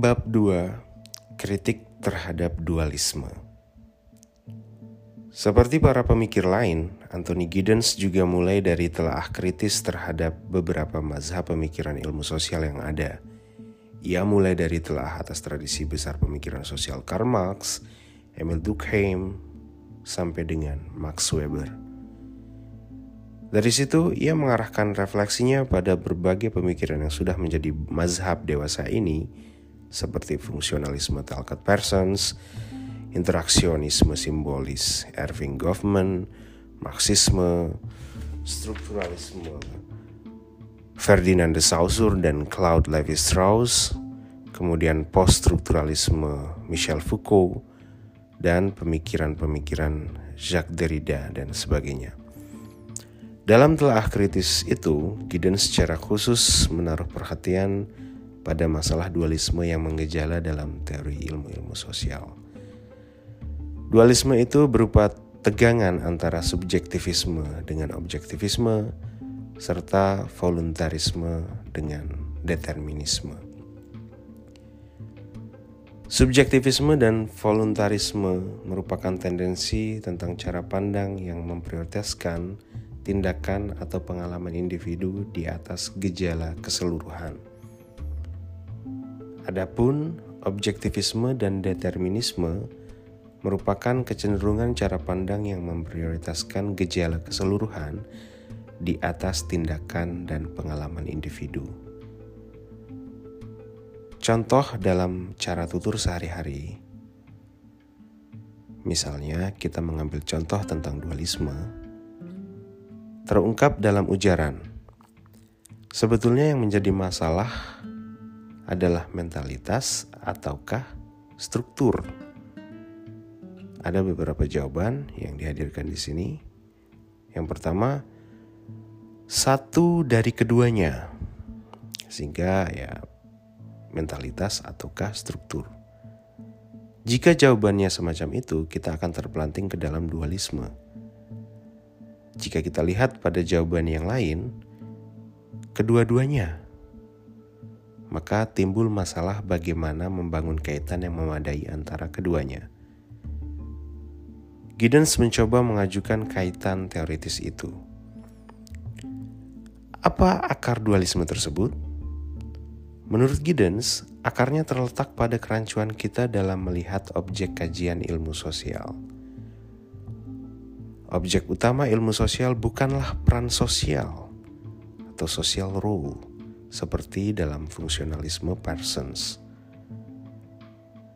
Bab 2 Kritik terhadap dualisme Seperti para pemikir lain, Anthony Giddens juga mulai dari telaah kritis terhadap beberapa mazhab pemikiran ilmu sosial yang ada. Ia mulai dari telaah atas tradisi besar pemikiran sosial Karl Marx, Emil Durkheim, sampai dengan Max Weber. Dari situ, ia mengarahkan refleksinya pada berbagai pemikiran yang sudah menjadi mazhab dewasa ini, seperti fungsionalisme Talcott Parsons, interaksionisme simbolis Erving Goffman, Marxisme, strukturalisme Ferdinand de Saussure dan Claude Levi-Strauss, kemudian post-strukturalisme Michel Foucault, dan pemikiran-pemikiran Jacques Derrida dan sebagainya. Dalam telah kritis itu, Gideon secara khusus menaruh perhatian pada masalah dualisme yang mengejala dalam teori ilmu-ilmu sosial. Dualisme itu berupa tegangan antara subjektivisme dengan objektivisme serta voluntarisme dengan determinisme. Subjektivisme dan voluntarisme merupakan tendensi tentang cara pandang yang memprioritaskan tindakan atau pengalaman individu di atas gejala keseluruhan. Adapun objektivisme dan determinisme merupakan kecenderungan cara pandang yang memprioritaskan gejala keseluruhan di atas tindakan dan pengalaman individu. Contoh dalam cara tutur sehari-hari, misalnya kita mengambil contoh tentang dualisme terungkap dalam ujaran. Sebetulnya yang menjadi masalah adalah mentalitas ataukah struktur. Ada beberapa jawaban yang dihadirkan di sini. Yang pertama, satu dari keduanya. Sehingga ya mentalitas ataukah struktur. Jika jawabannya semacam itu, kita akan terpelanting ke dalam dualisme jika kita lihat pada jawaban yang lain, kedua-duanya, maka timbul masalah bagaimana membangun kaitan yang memadai antara keduanya. Giddens mencoba mengajukan kaitan teoritis itu. Apa akar dualisme tersebut? Menurut Giddens, akarnya terletak pada kerancuan kita dalam melihat objek kajian ilmu sosial. Objek utama ilmu sosial bukanlah peran sosial atau social role seperti dalam fungsionalisme Parsons.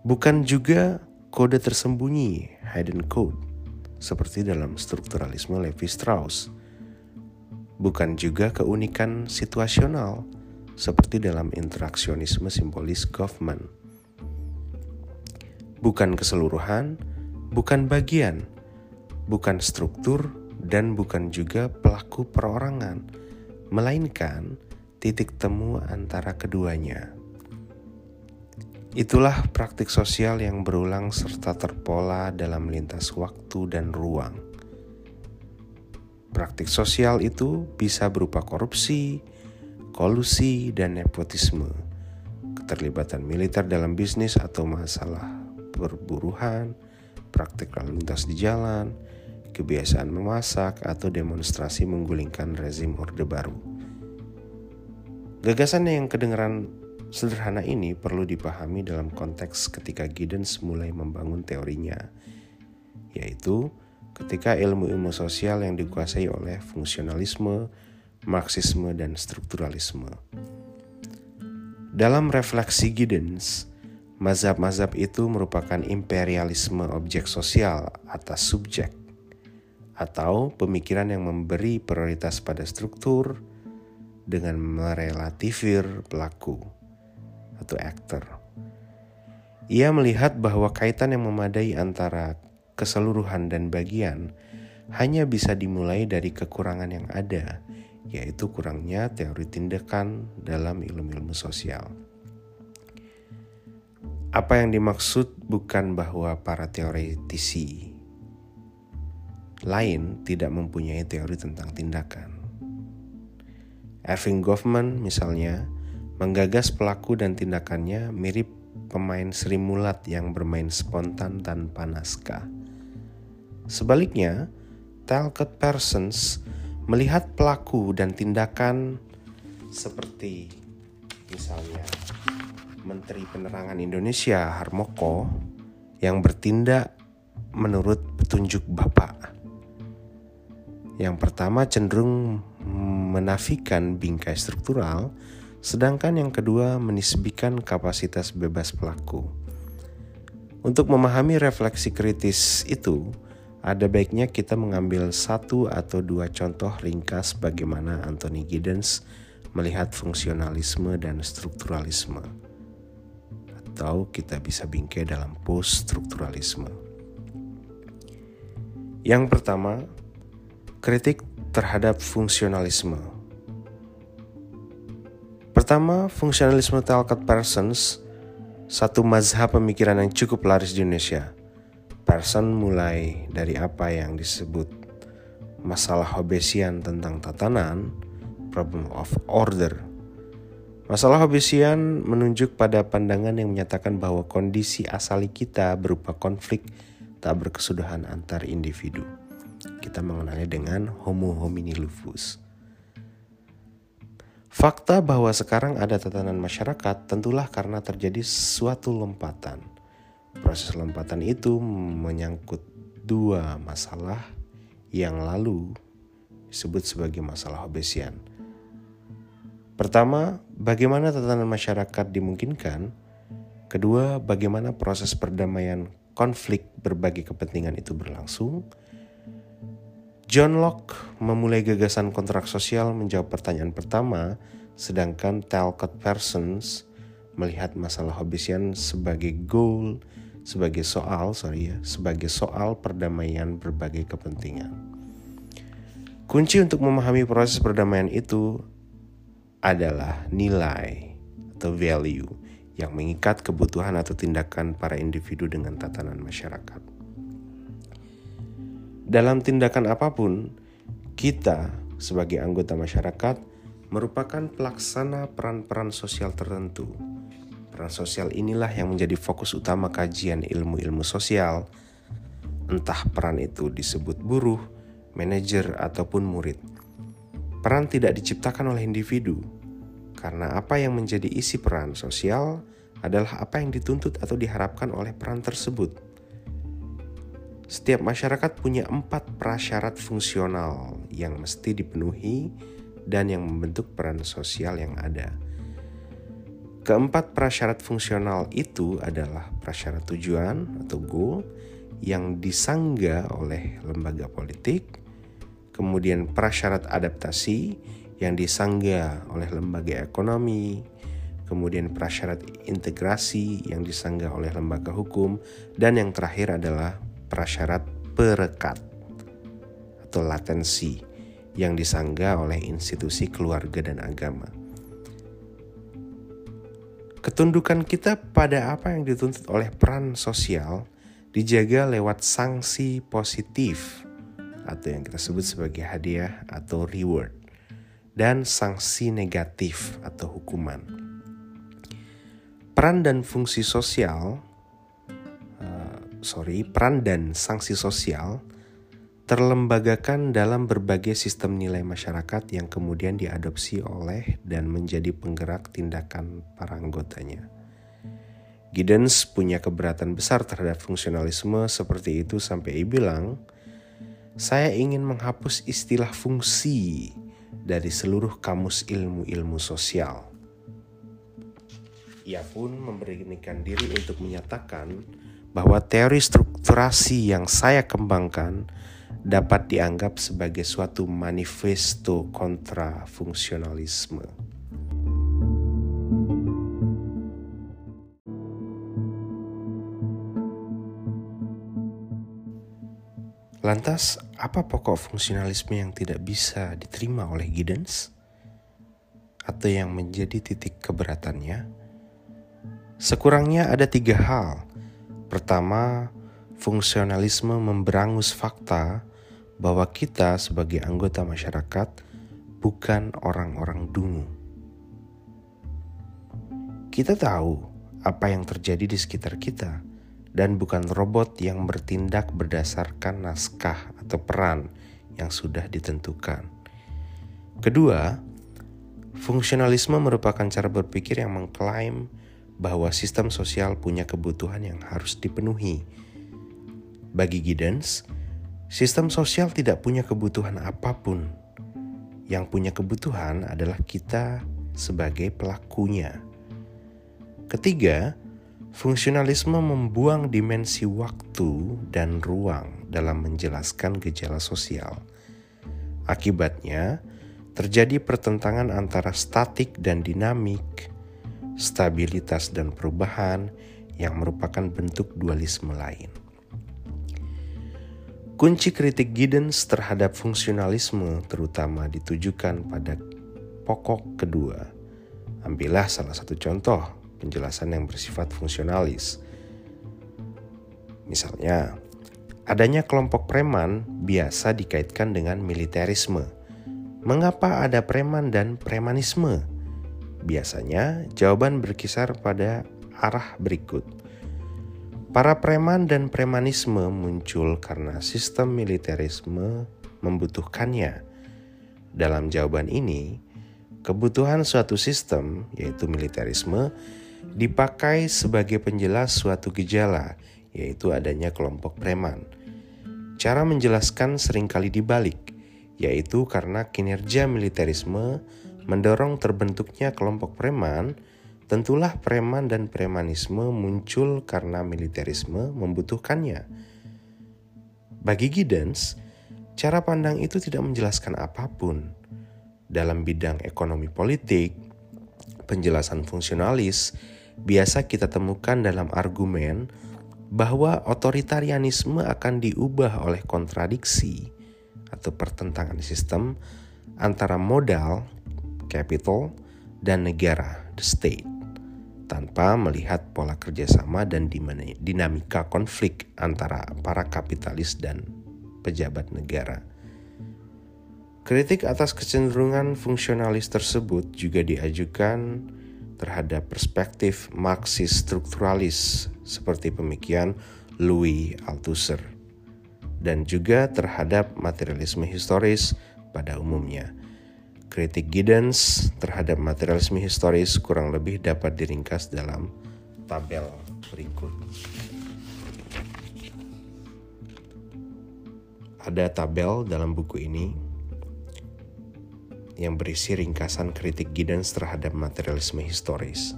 Bukan juga kode tersembunyi hidden code seperti dalam strukturalisme Levi-Strauss. Bukan juga keunikan situasional seperti dalam interaksionisme simbolis Goffman. Bukan keseluruhan, bukan bagian, bukan struktur dan bukan juga pelaku perorangan, melainkan titik temu antara keduanya. Itulah praktik sosial yang berulang serta terpola dalam lintas waktu dan ruang. Praktik sosial itu bisa berupa korupsi, kolusi, dan nepotisme, keterlibatan militer dalam bisnis atau masalah perburuhan, praktik lalu lintas di jalan, kebiasaan memasak, atau demonstrasi menggulingkan rezim Orde Baru. Gagasan yang kedengaran sederhana ini perlu dipahami dalam konteks ketika Giddens mulai membangun teorinya, yaitu ketika ilmu-ilmu sosial yang dikuasai oleh fungsionalisme, marxisme, dan strukturalisme. Dalam refleksi Giddens, mazhab-mazhab itu merupakan imperialisme objek sosial atas subjek atau pemikiran yang memberi prioritas pada struktur dengan merelativir pelaku atau aktor. Ia melihat bahwa kaitan yang memadai antara keseluruhan dan bagian hanya bisa dimulai dari kekurangan yang ada, yaitu kurangnya teori tindakan dalam ilmu-ilmu sosial. Apa yang dimaksud bukan bahwa para teoretisi lain tidak mempunyai teori tentang tindakan. Erving Goffman misalnya menggagas pelaku dan tindakannya mirip pemain Sri Mulat yang bermain spontan tanpa naskah. Sebaliknya, Talcott Persons melihat pelaku dan tindakan seperti misalnya Menteri Penerangan Indonesia Harmoko yang bertindak menurut petunjuk Bapak. Yang pertama cenderung menafikan bingkai struktural, sedangkan yang kedua menisbikan kapasitas bebas pelaku. Untuk memahami refleksi kritis itu, ada baiknya kita mengambil satu atau dua contoh ringkas bagaimana Anthony Giddens melihat fungsionalisme dan strukturalisme. Atau kita bisa bingkai dalam post-strukturalisme. Yang pertama, kritik terhadap fungsionalisme. Pertama, fungsionalisme Talcott Parsons, satu mazhab pemikiran yang cukup laris di Indonesia. Parson mulai dari apa yang disebut masalah Hobbesian tentang tatanan, problem of order. Masalah Hobbesian menunjuk pada pandangan yang menyatakan bahwa kondisi asali kita berupa konflik tak berkesudahan antar individu. Kita mengenalnya dengan Homo homini lupus. Fakta bahwa sekarang ada tatanan masyarakat tentulah karena terjadi suatu lompatan. Proses lompatan itu menyangkut dua masalah yang lalu disebut sebagai masalah obesian. Pertama, bagaimana tatanan masyarakat dimungkinkan? Kedua, bagaimana proses perdamaian konflik berbagai kepentingan itu berlangsung? John Locke memulai gagasan kontrak sosial menjawab pertanyaan pertama, sedangkan Talcott Parsons melihat masalah Hobbesian sebagai goal, sebagai soal, sorry ya, sebagai soal perdamaian berbagai kepentingan. Kunci untuk memahami proses perdamaian itu adalah nilai atau value yang mengikat kebutuhan atau tindakan para individu dengan tatanan masyarakat. Dalam tindakan apa pun, kita sebagai anggota masyarakat merupakan pelaksana peran-peran sosial tertentu. Peran sosial inilah yang menjadi fokus utama kajian ilmu-ilmu sosial, entah peran itu disebut buruh, manajer, ataupun murid. Peran tidak diciptakan oleh individu, karena apa yang menjadi isi peran sosial adalah apa yang dituntut atau diharapkan oleh peran tersebut. Setiap masyarakat punya empat prasyarat fungsional yang mesti dipenuhi dan yang membentuk peran sosial yang ada. Keempat prasyarat fungsional itu adalah prasyarat tujuan atau goal yang disangga oleh lembaga politik, kemudian prasyarat adaptasi yang disangga oleh lembaga ekonomi, kemudian prasyarat integrasi yang disangga oleh lembaga hukum, dan yang terakhir adalah prasyarat perekat atau latensi yang disangga oleh institusi keluarga dan agama. Ketundukan kita pada apa yang dituntut oleh peran sosial dijaga lewat sanksi positif atau yang kita sebut sebagai hadiah atau reward dan sanksi negatif atau hukuman. Peran dan fungsi sosial sorry, peran dan sanksi sosial terlembagakan dalam berbagai sistem nilai masyarakat yang kemudian diadopsi oleh dan menjadi penggerak tindakan para anggotanya. Giddens punya keberatan besar terhadap fungsionalisme seperti itu sampai ia bilang, saya ingin menghapus istilah fungsi dari seluruh kamus ilmu-ilmu sosial. Ia pun memberanikan diri untuk menyatakan bahwa teori strukturasi yang saya kembangkan dapat dianggap sebagai suatu manifesto kontra fungsionalisme. Lantas, apa pokok fungsionalisme yang tidak bisa diterima oleh Giddens? Atau yang menjadi titik keberatannya? Sekurangnya ada tiga hal Pertama, fungsionalisme memberangus fakta bahwa kita sebagai anggota masyarakat bukan orang-orang dungu. Kita tahu apa yang terjadi di sekitar kita dan bukan robot yang bertindak berdasarkan naskah atau peran yang sudah ditentukan. Kedua, fungsionalisme merupakan cara berpikir yang mengklaim bahwa sistem sosial punya kebutuhan yang harus dipenuhi. Bagi Giddens, sistem sosial tidak punya kebutuhan apa pun. Yang punya kebutuhan adalah kita sebagai pelakunya. Ketiga, fungsionalisme membuang dimensi waktu dan ruang dalam menjelaskan gejala sosial. Akibatnya, terjadi pertentangan antara statik dan dinamik, stabilitas dan perubahan yang merupakan bentuk dualisme lain. Kunci kritik Giddens terhadap fungsionalisme terutama ditujukan pada pokok kedua. Ambillah salah satu contoh penjelasan yang bersifat fungsionalis. Misalnya, adanya kelompok preman biasa dikaitkan dengan militerisme – Mengapa ada preman dan premanisme? Biasanya jawaban berkisar pada arah berikut. Para preman dan premanisme muncul karena sistem militerisme membutuhkannya. Dalam jawaban ini, kebutuhan suatu sistem, yaitu militerisme, dipakai sebagai penjelas suatu gejala, yaitu adanya kelompok preman. Cara menjelaskan sering kali dibalik yaitu karena kinerja militerisme mendorong terbentuknya kelompok preman, tentulah preman dan premanisme muncul karena militerisme membutuhkannya. Bagi Giddens, cara pandang itu tidak menjelaskan apa pun. Dalam bidang ekonomi politik, penjelasan fungsionalis biasa kita temukan dalam argumen bahwa otoritarianisme akan diubah oleh kontradiksi atau pertentangan sistem antara modal, capital, dan negara, the state, tanpa melihat pola kerjasama dan dinamika konflik antara para kapitalis dan pejabat negara. Kritik atas kecenderungan fungsionalis tersebut juga diajukan terhadap perspektif Marxis strukturalis seperti pemikiran Louis Althusser dan juga terhadap materialisme historis pada umumnya. Kritik Giddens terhadap materialisme historis kurang lebih dapat diringkas dalam tabel berikut. Ada tabel dalam buku ini yang berisi ringkasan kritik Giddens terhadap materialisme historis.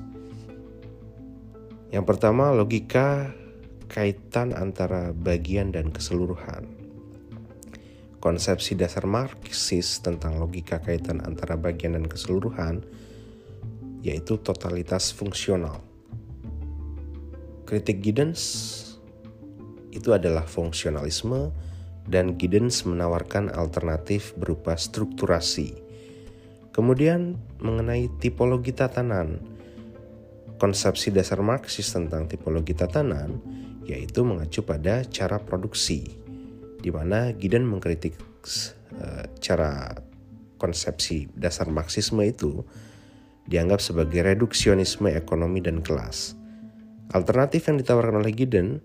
Yang pertama, logika kaitan antara bagian dan keseluruhan. Konsepsi dasar Marxis tentang logika kaitan antara bagian dan keseluruhan yaitu totalitas fungsional. Kritik Giddens itu adalah fungsionalisme dan Giddens menawarkan alternatif berupa strukturasi. Kemudian mengenai tipologi tatanan, konsepsi dasar Marxis tentang tipologi tatanan yaitu mengacu pada cara produksi, di mana Gideon mengkritik uh, cara konsepsi dasar Marxisme itu dianggap sebagai reduksionisme ekonomi dan kelas. Alternatif yang ditawarkan oleh Gideon,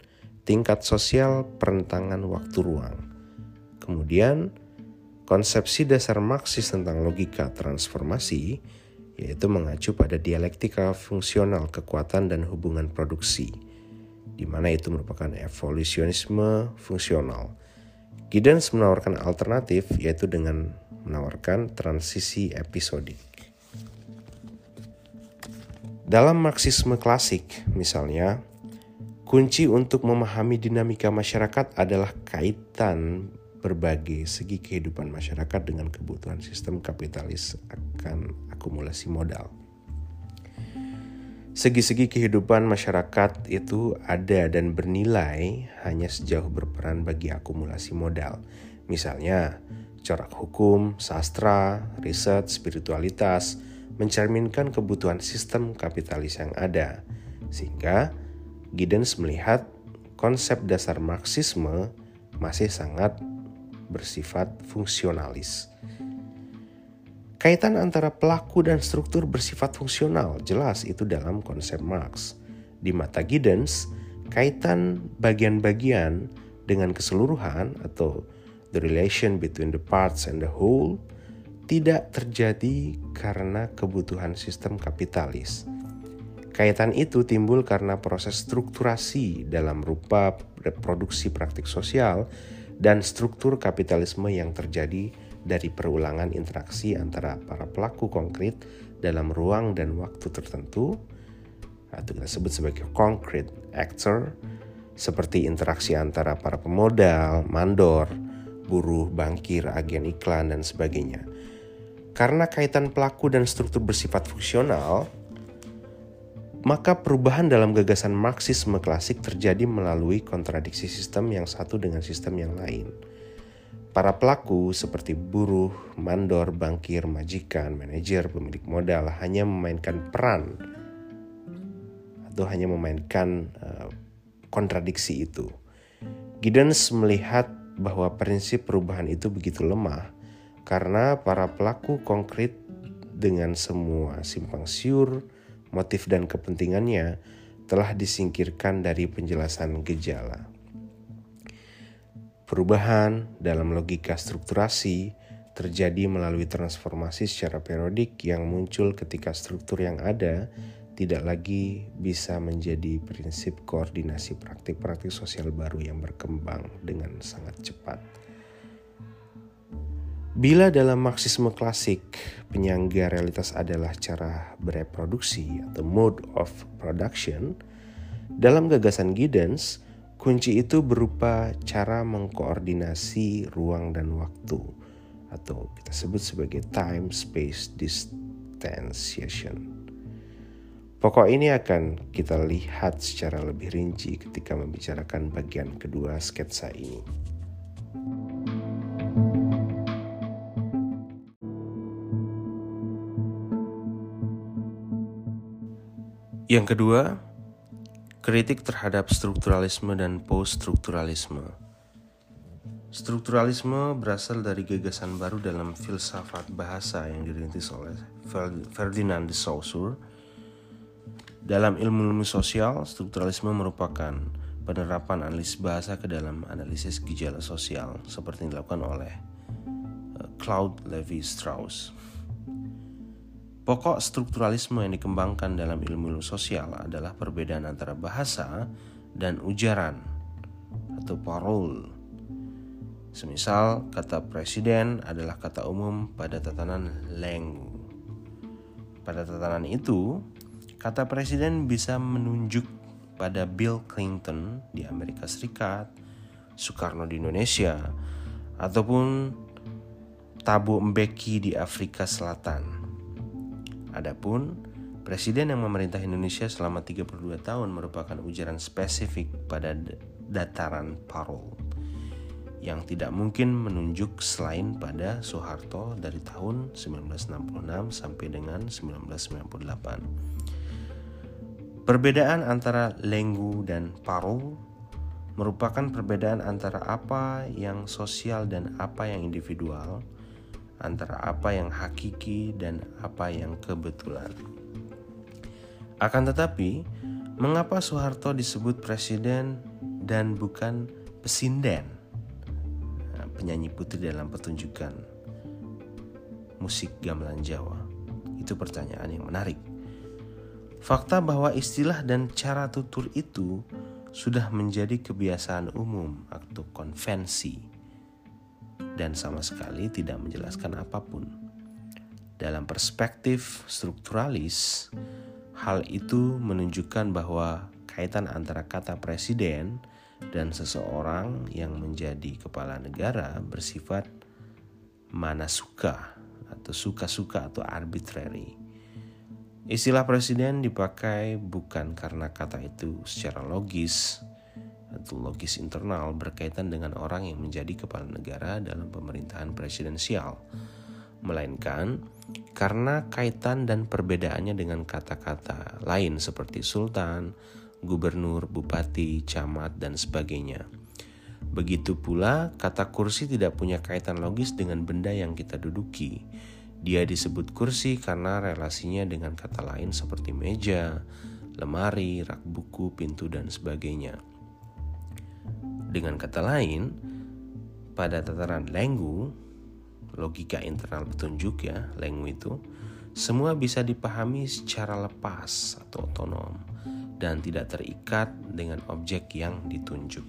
tingkat sosial perentangan waktu ruang. Kemudian, konsepsi dasar Marxis tentang logika transformasi, yaitu mengacu pada dialektika fungsional kekuatan dan hubungan produksi di mana itu merupakan evolusionisme fungsional. Giddens menawarkan alternatif yaitu dengan menawarkan transisi episodik. Dalam Marxisme klasik, misalnya, kunci untuk memahami dinamika masyarakat adalah kaitan berbagai segi kehidupan masyarakat dengan kebutuhan sistem kapitalis akan akumulasi modal segi-segi kehidupan masyarakat itu ada dan bernilai hanya sejauh berperan bagi akumulasi modal. Misalnya, corak hukum, sastra, riset, spiritualitas mencerminkan kebutuhan sistem kapitalis yang ada. Sehingga Giddens melihat konsep dasar Marxisme masih sangat bersifat fungsionalis. Kaitan antara pelaku dan struktur bersifat fungsional, jelas itu dalam konsep Marx. Di mata Giddens, kaitan bagian-bagian dengan keseluruhan atau the relation between the parts and the whole tidak terjadi karena kebutuhan sistem kapitalis. Kaitan itu timbul karena proses strukturasi dalam rupa reproduksi praktik sosial dan struktur kapitalisme yang terjadi dari perulangan interaksi antara para pelaku konkret dalam ruang dan waktu tertentu atau kita sebut sebagai concrete actor seperti interaksi antara para pemodal, mandor, buruh, bankir, agen iklan dan sebagainya. Karena kaitan pelaku dan struktur bersifat fungsional, maka perubahan dalam gagasan Marxisme klasik terjadi melalui kontradiksi sistem yang satu dengan sistem yang lain. Para pelaku seperti buruh, mandor, bankir, majikan, manajer, pemilik modal hanya memainkan peran atau hanya memainkan uh, kontradiksi itu. Giddens melihat bahwa prinsip perubahan itu begitu lemah karena para pelaku konkret dengan semua simpang siur, motif dan kepentingannya telah disingkirkan dari penjelasan gejala. Perubahan dalam logika strukturasi terjadi melalui transformasi secara periodik yang muncul ketika struktur yang ada tidak lagi bisa menjadi prinsip koordinasi praktik-praktik sosial baru yang berkembang dengan sangat cepat. Bila dalam Marxisme klasik penyangga realitas adalah cara bereproduksi atau mode of production, dalam gagasan Giddens, Kunci itu berupa cara mengkoordinasi ruang dan waktu atau kita sebut sebagai time space distanciation. Pokok ini akan kita lihat secara lebih rinci ketika membicarakan bagian kedua sketsa ini. Yang kedua, Kritik terhadap strukturalisme dan post-strukturalisme. Strukturalisme berasal dari gagasan baru dalam filsafat bahasa yang dirintis oleh Ferdinand de Saussure. Dalam ilmu-ilmu sosial, strukturalisme merupakan penerapan analisis bahasa ke dalam analisis gejala sosial seperti yang dilakukan oleh eh, Claude Levi-Strauss. Pokok strukturalisme yang dikembangkan dalam ilmu-ilmu sosial adalah perbedaan antara bahasa dan ujaran atau parol. Semisal kata presiden adalah kata umum pada tatanan leng. Pada tatanan itu, kata presiden bisa menunjuk pada Bill Clinton di Amerika Serikat, Soekarno di Indonesia, ataupun Thabo Mbeki di Afrika Selatan. Adapun presiden yang memerintah Indonesia selama 32 tahun merupakan ujaran spesifik pada dataran parol yang tidak mungkin menunjuk selain pada Soeharto dari tahun 1966 sampai dengan 1998. Perbedaan antara lenggu dan parol merupakan perbedaan antara apa yang sosial dan apa yang individual antara apa yang hakiki dan apa yang kebetulan. Akan tetapi, mengapa Soeharto disebut presiden dan bukan pesinden? Nah, penyanyi putri dalam pertunjukan musik gamelan Jawa. Itu pertanyaan yang menarik. Fakta bahwa istilah dan cara tutur itu sudah menjadi kebiasaan umum atau konvensi dan sama sekali tidak menjelaskan apa pun. Dalam perspektif strukturalis, hal itu menunjukkan bahwa kaitan antara kata presiden dan seseorang yang menjadi kepala negara bersifat mana suka atau suka-suka atau arbitrary. Istilah presiden dipakai bukan karena kata itu secara logis atau logis internal berkaitan dengan orang yang menjadi kepala negara dalam pemerintahan presidensial, melainkan karena kaitan dan perbedaannya dengan kata-kata lain seperti sultan, gubernur, bupati, camat, dan sebagainya. Begitu pula, kata kursi tidak punya kaitan logis dengan benda yang kita duduki. Dia disebut kursi karena relasinya dengan kata lain seperti meja, lemari, rak buku, pintu, dan sebagainya. Dengan kata lain, pada tataran Lengu, logika internal petunjuk ya, Lengu itu, semua bisa dipahami secara lepas atau otonom dan tidak terikat dengan objek yang ditunjuk.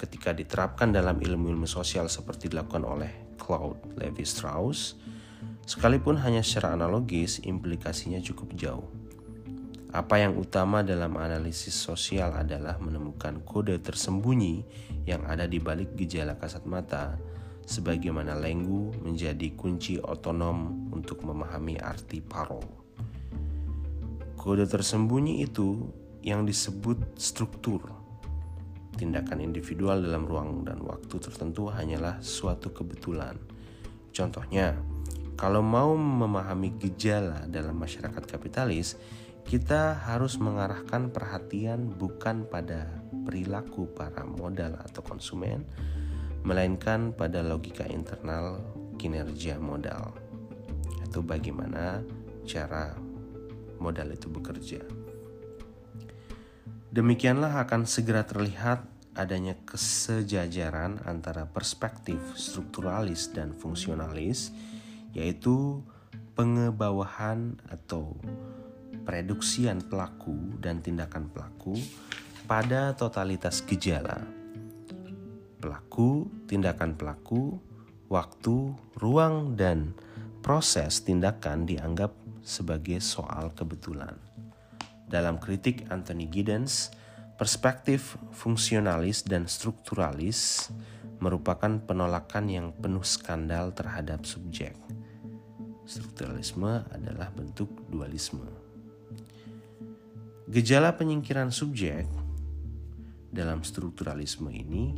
Ketika diterapkan dalam ilmu-ilmu sosial seperti dilakukan oleh Claude Levi-Strauss, sekalipun hanya secara analogis, implikasinya cukup jauh. Apa yang utama dalam analisis sosial adalah menemukan kode tersembunyi yang ada di balik gejala kasat mata, sebagaimana lenggu menjadi kunci otonom untuk memahami arti parol. Kode tersembunyi itu yang disebut struktur. Tindakan individual dalam ruang dan waktu tertentu hanyalah suatu kebetulan. Contohnya, kalau mau memahami gejala dalam masyarakat kapitalis, kita harus mengarahkan perhatian bukan pada perilaku para modal atau konsumen, melainkan pada logika internal kinerja modal, atau bagaimana cara modal itu bekerja. Demikianlah akan segera terlihat adanya kesejajaran antara perspektif strukturalis dan fungsionalis, yaitu pengebawahan atau pereduksian pelaku dan tindakan pelaku pada totalitas gejala. Pelaku, tindakan pelaku, waktu, ruang, dan proses tindakan dianggap sebagai soal kebetulan. Dalam kritik Anthony Giddens, perspektif fungsionalis dan strukturalis merupakan penolakan yang penuh skandal terhadap subjek. Strukturalisme adalah bentuk dualisme. Gejala penyingkiran subjek dalam strukturalisme ini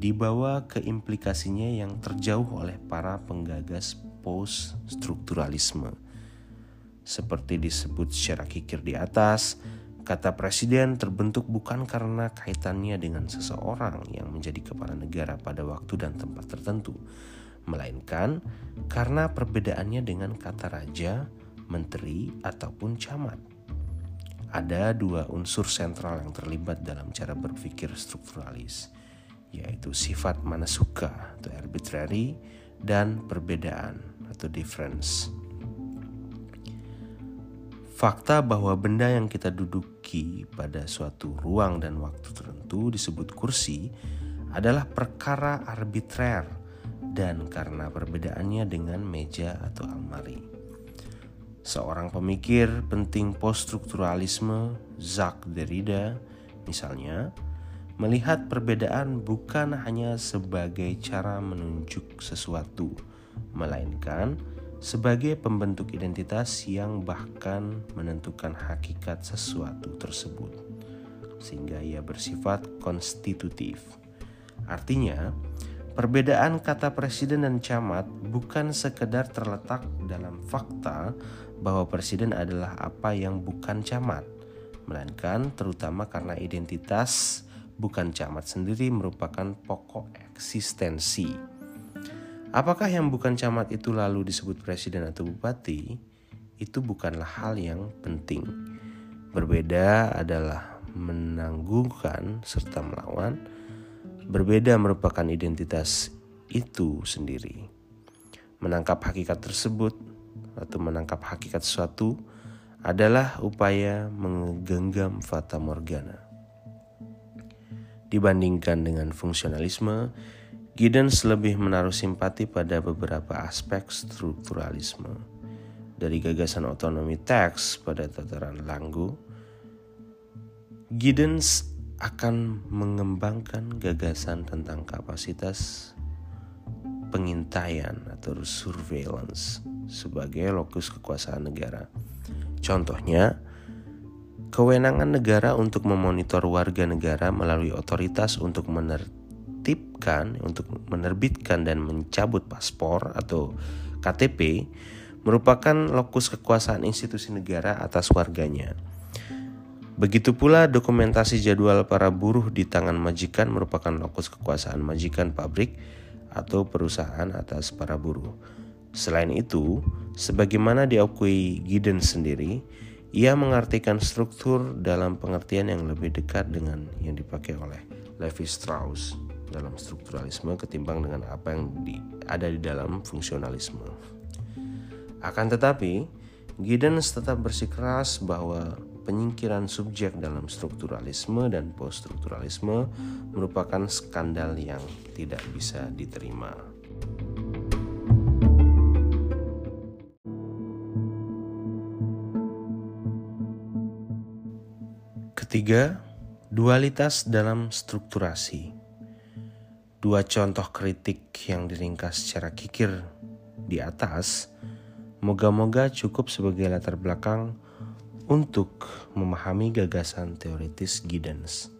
dibawa ke implikasinya yang terjauh oleh para penggagas post-strukturalisme. Seperti disebut secara kikir di atas, kata presiden terbentuk bukan karena kaitannya dengan seseorang yang menjadi kepala negara pada waktu dan tempat tertentu, melainkan karena perbedaannya dengan kata raja, menteri, ataupun camat ada dua unsur sentral yang terlibat dalam cara berpikir strukturalis, yaitu sifat mana suka atau arbitrary dan perbedaan atau difference. Fakta bahwa benda yang kita duduki pada suatu ruang dan waktu tertentu disebut kursi adalah perkara arbitrer dan karena perbedaannya dengan meja atau almari. Seorang pemikir penting poststrukturalisme, Jacques Derrida, misalnya, melihat perbedaan bukan hanya sebagai cara menunjuk sesuatu, melainkan sebagai pembentuk identitas yang bahkan menentukan hakikat sesuatu tersebut, sehingga ia bersifat konstitutif. Artinya, perbedaan kata presiden dan camat bukan sekedar terletak dalam fakta bahwa presiden adalah apa yang bukan camat, melainkan terutama karena identitas bukan camat sendiri merupakan pokok eksistensi. Apakah yang bukan camat itu lalu disebut presiden atau bupati? Itu bukanlah hal yang penting. Berbeda adalah menanggungkan serta melawan. Berbeda merupakan identitas itu sendiri. Menangkap hakikat tersebut atau menangkap hakikat sesuatu adalah upaya menggenggam fata morgana. Dibandingkan dengan fungsionalisme, Giddens lebih menaruh simpati pada beberapa aspek strukturalisme. Dari gagasan otonomi teks pada tataran Langgu, Giddens akan mengembangkan gagasan tentang kapasitas pengintaian atau surveillance sebagai lokus kekuasaan negara. Contohnya, kewenangan negara untuk memonitor warga negara melalui otoritas untuk menertibkan, untuk menerbitkan dan mencabut paspor atau KTP merupakan lokus kekuasaan institusi negara atas warganya. Begitu pula dokumentasi jadwal para buruh di tangan majikan merupakan lokus kekuasaan majikan pabrik atau perusahaan atas para buruh. Selain itu, sebagaimana diakui Giddens sendiri, Ia mengartikan struktur dalam pengertian yang lebih dekat dengan yang dipakai oleh Levi Strauss dalam strukturalisme ketimbang dengan apa yang di, ada di dalam fungsionalisme. Akan tetapi, Giddens tetap bersikeras bahwa penyingkiran subjek dalam strukturalisme dan poststrukturalisme merupakan skandal yang tidak bisa diterima. Ketiga, dualitas dalam strukturasi. Dua contoh kritik yang diringkas secara kikir di atas, moga-moga cukup sebagai latar belakang untuk memahami gagasan teoritis Giddens.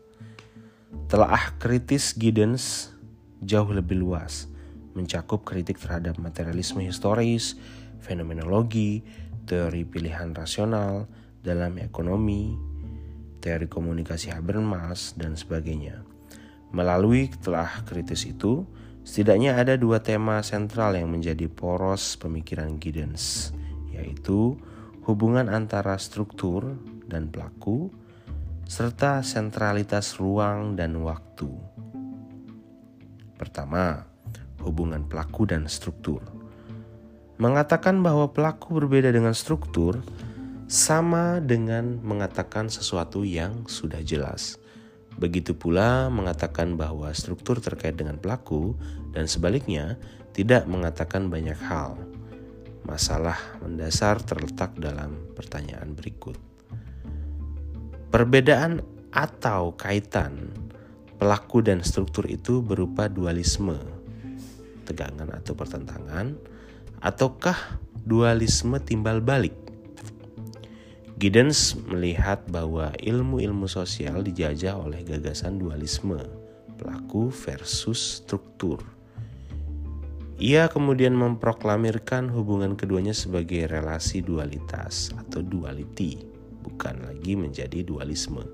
Telah kritis Giddens jauh lebih luas, mencakup kritik terhadap materialisme historis, fenomenologi, teori pilihan rasional dalam ekonomi, teori komunikasi Habermas, dan sebagainya. Melalui telah kritis itu, setidaknya ada dua tema sentral yang menjadi poros pemikiran Giddens, yaitu hubungan antara struktur dan pelaku, serta sentralitas ruang dan waktu. Pertama, hubungan pelaku dan struktur. Mengatakan bahwa pelaku berbeda dengan struktur sama dengan mengatakan sesuatu yang sudah jelas. Begitu pula mengatakan bahwa struktur terkait dengan pelaku dan sebaliknya tidak mengatakan banyak hal. Masalah mendasar terletak dalam pertanyaan berikut. Perbedaan atau kaitan pelaku dan struktur itu berupa dualisme, tegangan atau pertentangan, ataukah dualisme timbal balik? Giddens melihat bahwa ilmu-ilmu sosial dijajah oleh gagasan dualisme, pelaku versus struktur ia kemudian memproklamirkan hubungan keduanya sebagai relasi dualitas atau duality, bukan lagi menjadi dualisme.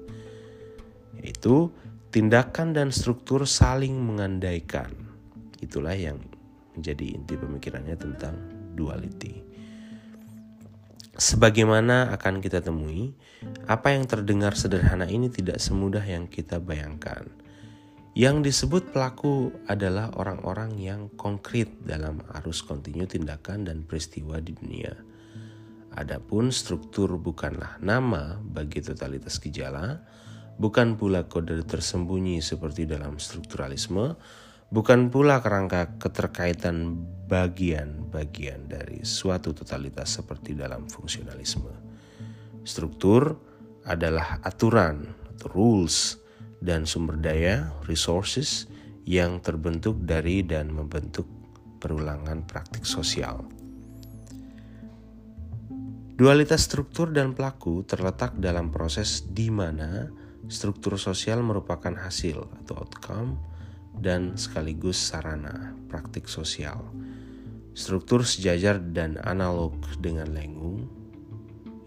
Yaitu tindakan dan struktur saling mengandaikan. Itulah yang menjadi inti pemikirannya tentang duality. Sebagaimana akan kita temui, apa yang terdengar sederhana ini tidak semudah yang kita bayangkan yang disebut pelaku adalah orang-orang yang konkret dalam arus kontinu tindakan dan peristiwa di dunia. Adapun struktur bukanlah nama bagi totalitas gejala, bukan pula kode tersembunyi seperti dalam strukturalisme, bukan pula kerangka keterkaitan bagian-bagian dari suatu totalitas seperti dalam fungsionalisme. Struktur adalah aturan rules dan sumber daya resources yang terbentuk dari dan membentuk perulangan praktik sosial. Dualitas struktur dan pelaku terletak dalam proses di mana struktur sosial merupakan hasil atau outcome dan sekaligus sarana praktik sosial. Struktur sejajar dan analog dengan lengung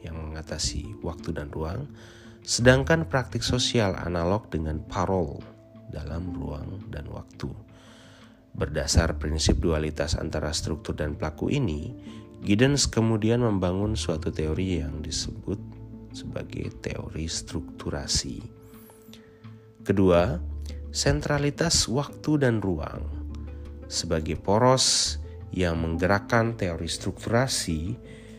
yang mengatasi waktu dan ruang Sedangkan praktik sosial analog dengan parol dalam ruang dan waktu. Berdasar prinsip dualitas antara struktur dan pelaku ini, Giddens kemudian membangun suatu teori yang disebut sebagai teori strukturasi. Kedua, sentralitas waktu dan ruang sebagai poros yang menggerakkan teori strukturasi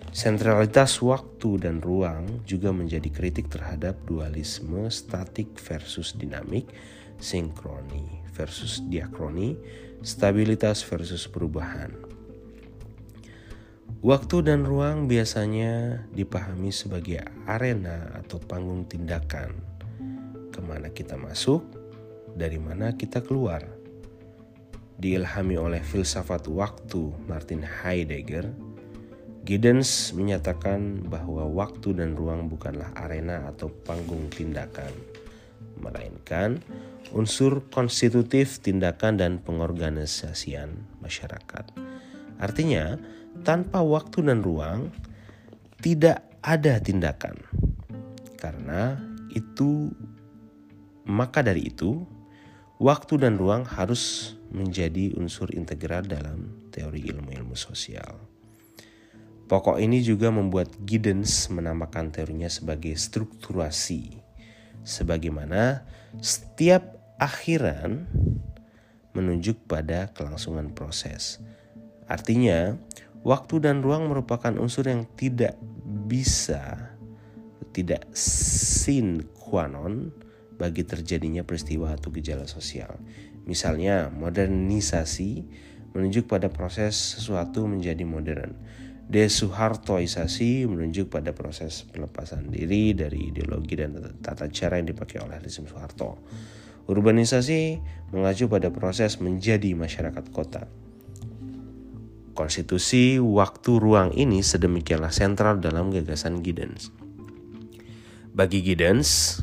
Sentralitas waktu dan ruang juga menjadi kritik terhadap dualisme statik versus dinamik, sinkroni versus diakroni, stabilitas versus perubahan. Waktu dan ruang biasanya dipahami sebagai arena atau panggung tindakan, ke mana kita masuk, dari mana kita keluar. Diilhami oleh filsafat waktu Martin Heidegger, Giddens menyatakan bahwa waktu dan ruang bukanlah arena atau panggung tindakan, melainkan unsur konstitutif tindakan dan pengorganisasian masyarakat. Artinya, tanpa waktu dan ruang tidak ada tindakan. Karena itu maka dari itu waktu dan ruang harus menjadi unsur integral dalam teori ilmu-ilmu sosial. Pokok ini juga membuat Giddens menamakan teorinya sebagai strukturasi. Sebagaimana setiap akhiran menunjuk pada kelangsungan proses. Artinya, waktu dan ruang merupakan unsur yang tidak bisa tidak sin qua non bagi terjadinya peristiwa atau gejala sosial. Misalnya, modernisasi menunjuk pada proses sesuatu menjadi modern Desuhartoisasi menunjuk pada proses pelepasan diri dari ideologi dan tata cara yang dipakai oleh rezim Soeharto. Urbanisasi mengacu pada proses menjadi masyarakat kota. Konstitusi waktu ruang ini sedemikianlah sentral dalam gagasan Giddens. Bagi Giddens,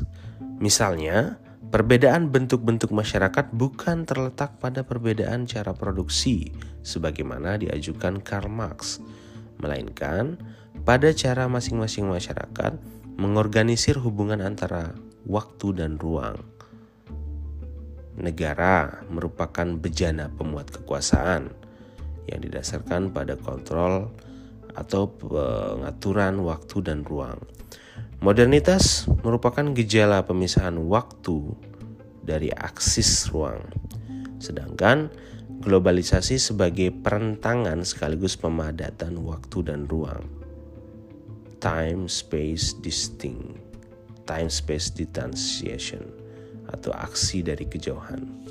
misalnya, perbedaan bentuk-bentuk masyarakat bukan terletak pada perbedaan cara produksi sebagaimana diajukan Karl Marx melainkan pada cara masing-masing masyarakat mengorganisir hubungan antara waktu dan ruang. Negara merupakan bejana pemuat kekuasaan yang didasarkan pada kontrol atau pengaturan waktu dan ruang. Modernitas merupakan gejala pemisahan waktu dari aksis ruang. Sedangkan globalisasi sebagai perentangan sekaligus pemadatan waktu dan ruang. Time space distinct, time space distanciation atau aksi dari kejauhan.